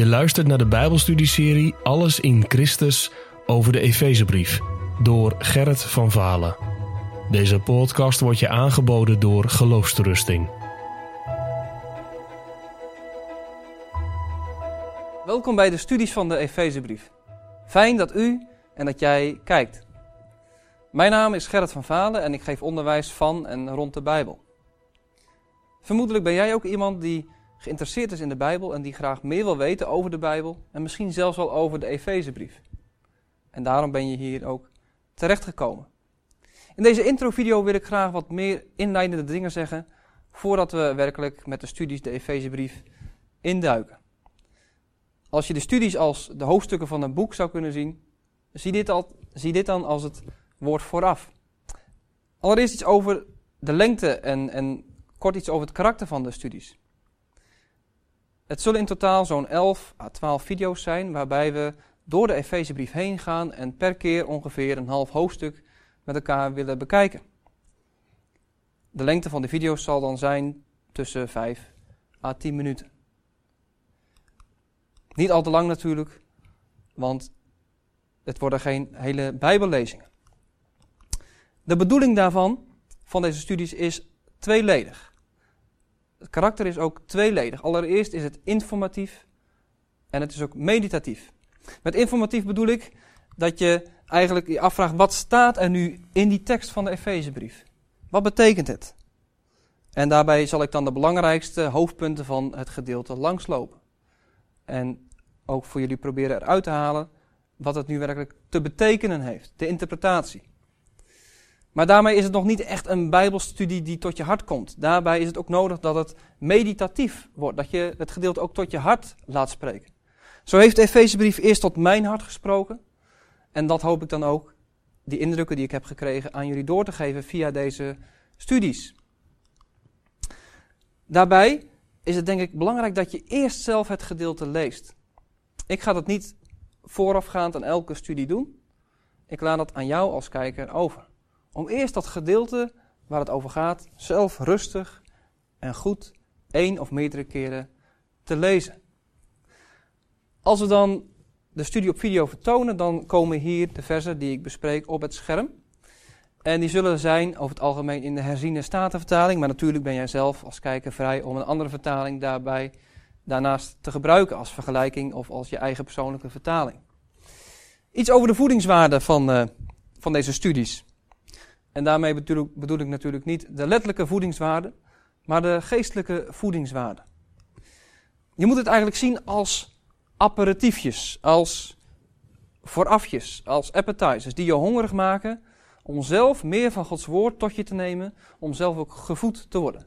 Je luistert naar de Bijbelstudieserie Alles in Christus over de Efezebrief door Gerrit van Valen. Deze podcast wordt je aangeboden door Geloofsterusting. Welkom bij de studies van de Efezebrief. Fijn dat u en dat jij kijkt. Mijn naam is Gerrit van Valen en ik geef onderwijs van en rond de Bijbel. Vermoedelijk ben jij ook iemand die geïnteresseerd is in de Bijbel en die graag meer wil weten over de Bijbel en misschien zelfs wel over de Efezebrief. En daarom ben je hier ook terechtgekomen. In deze introvideo wil ik graag wat meer inleidende dingen zeggen voordat we werkelijk met de studies de Efezebrief induiken. Als je de studies als de hoofdstukken van een boek zou kunnen zien, zie dit, al, zie dit dan als het woord vooraf. Allereerst iets over de lengte en, en kort iets over het karakter van de studies. Het zullen in totaal zo'n 11 à 12 video's zijn, waarbij we door de Efezebrief heen gaan en per keer ongeveer een half hoofdstuk met elkaar willen bekijken. De lengte van de video's zal dan zijn tussen 5 à 10 minuten. Niet al te lang natuurlijk, want het worden geen hele Bijbellezingen. De bedoeling daarvan, van deze studies, is tweeledig. Het karakter is ook tweeledig. Allereerst is het informatief en het is ook meditatief. Met informatief bedoel ik dat je eigenlijk je afvraagt, wat staat er nu in die tekst van de Efezebrief? Wat betekent het? En daarbij zal ik dan de belangrijkste hoofdpunten van het gedeelte langslopen. En ook voor jullie proberen eruit te halen wat het nu werkelijk te betekenen heeft, de interpretatie. Maar daarmee is het nog niet echt een Bijbelstudie die tot je hart komt. Daarbij is het ook nodig dat het meditatief wordt, dat je het gedeelte ook tot je hart laat spreken. Zo heeft de Efezebrief eerst tot mijn hart gesproken. En dat hoop ik dan ook, die indrukken die ik heb gekregen, aan jullie door te geven via deze studies. Daarbij is het denk ik belangrijk dat je eerst zelf het gedeelte leest. Ik ga dat niet voorafgaand aan elke studie doen. Ik laat dat aan jou als kijker over. Om eerst dat gedeelte waar het over gaat, zelf rustig en goed één of meerdere keren te lezen. Als we dan de studie op video vertonen, dan komen hier de versen die ik bespreek op het scherm. En die zullen zijn over het algemeen in de herziene statenvertaling, maar natuurlijk ben jij zelf als kijker vrij om een andere vertaling daarbij daarnaast te gebruiken als vergelijking of als je eigen persoonlijke vertaling. Iets over de voedingswaarde van, uh, van deze studies. En daarmee bedoel, bedoel ik natuurlijk niet de letterlijke voedingswaarde, maar de geestelijke voedingswaarde. Je moet het eigenlijk zien als aperitiefjes, als voorafjes, als appetizers, die je hongerig maken om zelf meer van Gods woord tot je te nemen, om zelf ook gevoed te worden.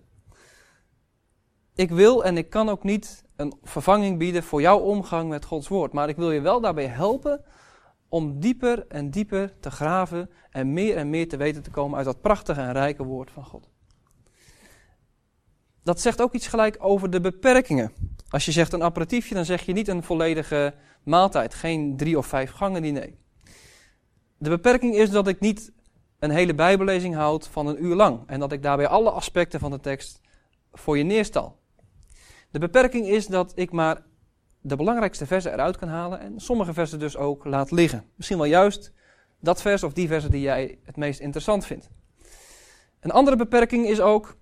Ik wil en ik kan ook niet een vervanging bieden voor jouw omgang met Gods woord, maar ik wil je wel daarbij helpen om dieper en dieper te graven en meer en meer te weten te komen uit dat prachtige en rijke woord van God. Dat zegt ook iets gelijk over de beperkingen. Als je zegt een aperitiefje, dan zeg je niet een volledige maaltijd, geen drie of vijf gangen diner. De beperking is dat ik niet een hele bijbellezing houd van een uur lang en dat ik daarbij alle aspecten van de tekst voor je neerstal. De beperking is dat ik maar de belangrijkste versen eruit kan halen en sommige versen dus ook laat liggen. Misschien wel juist dat vers of die versen die jij het meest interessant vindt. Een andere beperking is ook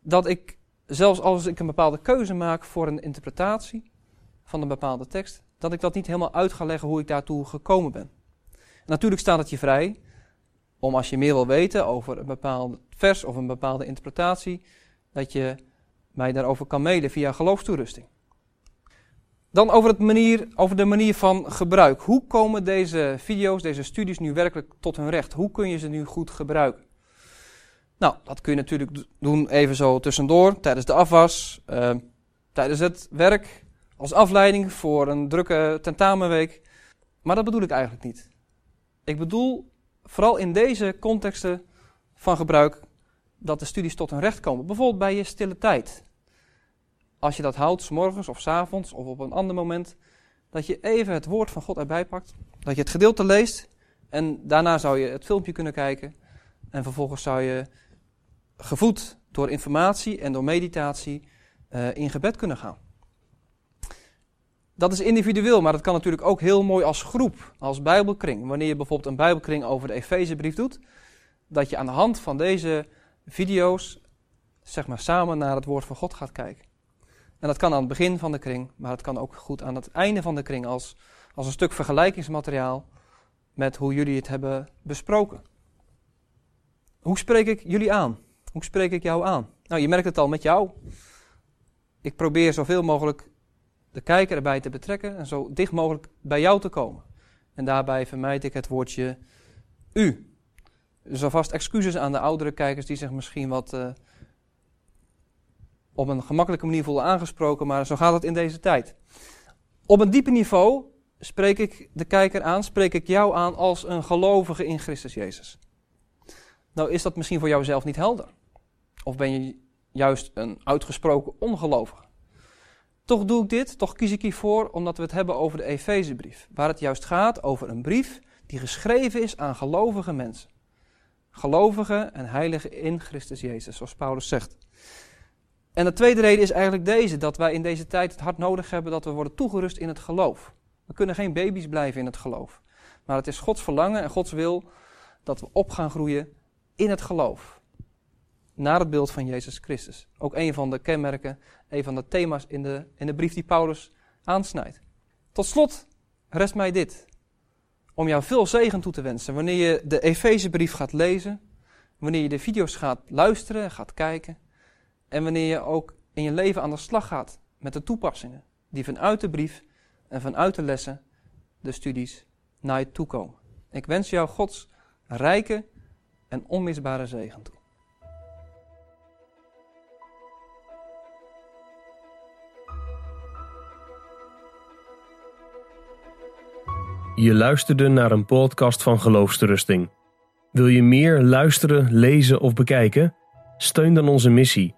dat ik, zelfs als ik een bepaalde keuze maak voor een interpretatie van een bepaalde tekst, dat ik dat niet helemaal uit ga leggen hoe ik daartoe gekomen ben. Natuurlijk staat het je vrij om als je meer wil weten over een bepaald vers of een bepaalde interpretatie, dat je mij daarover kan mailen via geloofstoerusting. Dan over, het manier, over de manier van gebruik. Hoe komen deze video's, deze studies nu werkelijk tot hun recht? Hoe kun je ze nu goed gebruiken? Nou, dat kun je natuurlijk doen even zo tussendoor, tijdens de afwas, uh, tijdens het werk, als afleiding voor een drukke tentamenweek. Maar dat bedoel ik eigenlijk niet. Ik bedoel vooral in deze contexten van gebruik dat de studies tot hun recht komen. Bijvoorbeeld bij je stille tijd als je dat houdt, s morgens of s avonds of op een ander moment, dat je even het woord van God erbij pakt, dat je het gedeelte leest en daarna zou je het filmpje kunnen kijken en vervolgens zou je gevoed door informatie en door meditatie uh, in gebed kunnen gaan. Dat is individueel, maar dat kan natuurlijk ook heel mooi als groep, als bijbelkring. Wanneer je bijvoorbeeld een bijbelkring over de Efezebrief doet, dat je aan de hand van deze video's zeg maar samen naar het woord van God gaat kijken. En dat kan aan het begin van de kring, maar het kan ook goed aan het einde van de kring als, als een stuk vergelijkingsmateriaal met hoe jullie het hebben besproken. Hoe spreek ik jullie aan? Hoe spreek ik jou aan? Nou, je merkt het al met jou. Ik probeer zoveel mogelijk de kijker erbij te betrekken en zo dicht mogelijk bij jou te komen. En daarbij vermijd ik het woordje u. Dus alvast excuses aan de oudere kijkers die zich misschien wat uh, op een gemakkelijke manier voelen aangesproken, maar zo gaat het in deze tijd. Op een dieper niveau spreek ik de kijker aan, spreek ik jou aan als een gelovige in Christus Jezus. Nou is dat misschien voor jouzelf niet helder. Of ben je juist een uitgesproken ongelovige. Toch doe ik dit, toch kies ik hiervoor omdat we het hebben over de Efezebrief. Waar het juist gaat over een brief die geschreven is aan gelovige mensen. Gelovigen en heiligen in Christus Jezus, zoals Paulus zegt. En de tweede reden is eigenlijk deze: dat wij in deze tijd het hard nodig hebben dat we worden toegerust in het geloof. We kunnen geen baby's blijven in het geloof. Maar het is Gods verlangen en Gods wil dat we op gaan groeien in het geloof. Naar het beeld van Jezus Christus. Ook een van de kenmerken, een van de thema's in de, in de brief die Paulus aansnijdt. Tot slot rest mij dit. Om jou veel zegen toe te wensen. Wanneer je de Efezebrief gaat lezen. Wanneer je de video's gaat luisteren, gaat kijken. En wanneer je ook in je leven aan de slag gaat met de toepassingen. Die vanuit de brief en vanuit de lessen, de studies, naar je toe komen. Ik wens jou Gods rijke en onmisbare zegen toe. Je luisterde naar een podcast van Geloofsterusting. Wil je meer luisteren, lezen of bekijken? Steun dan onze missie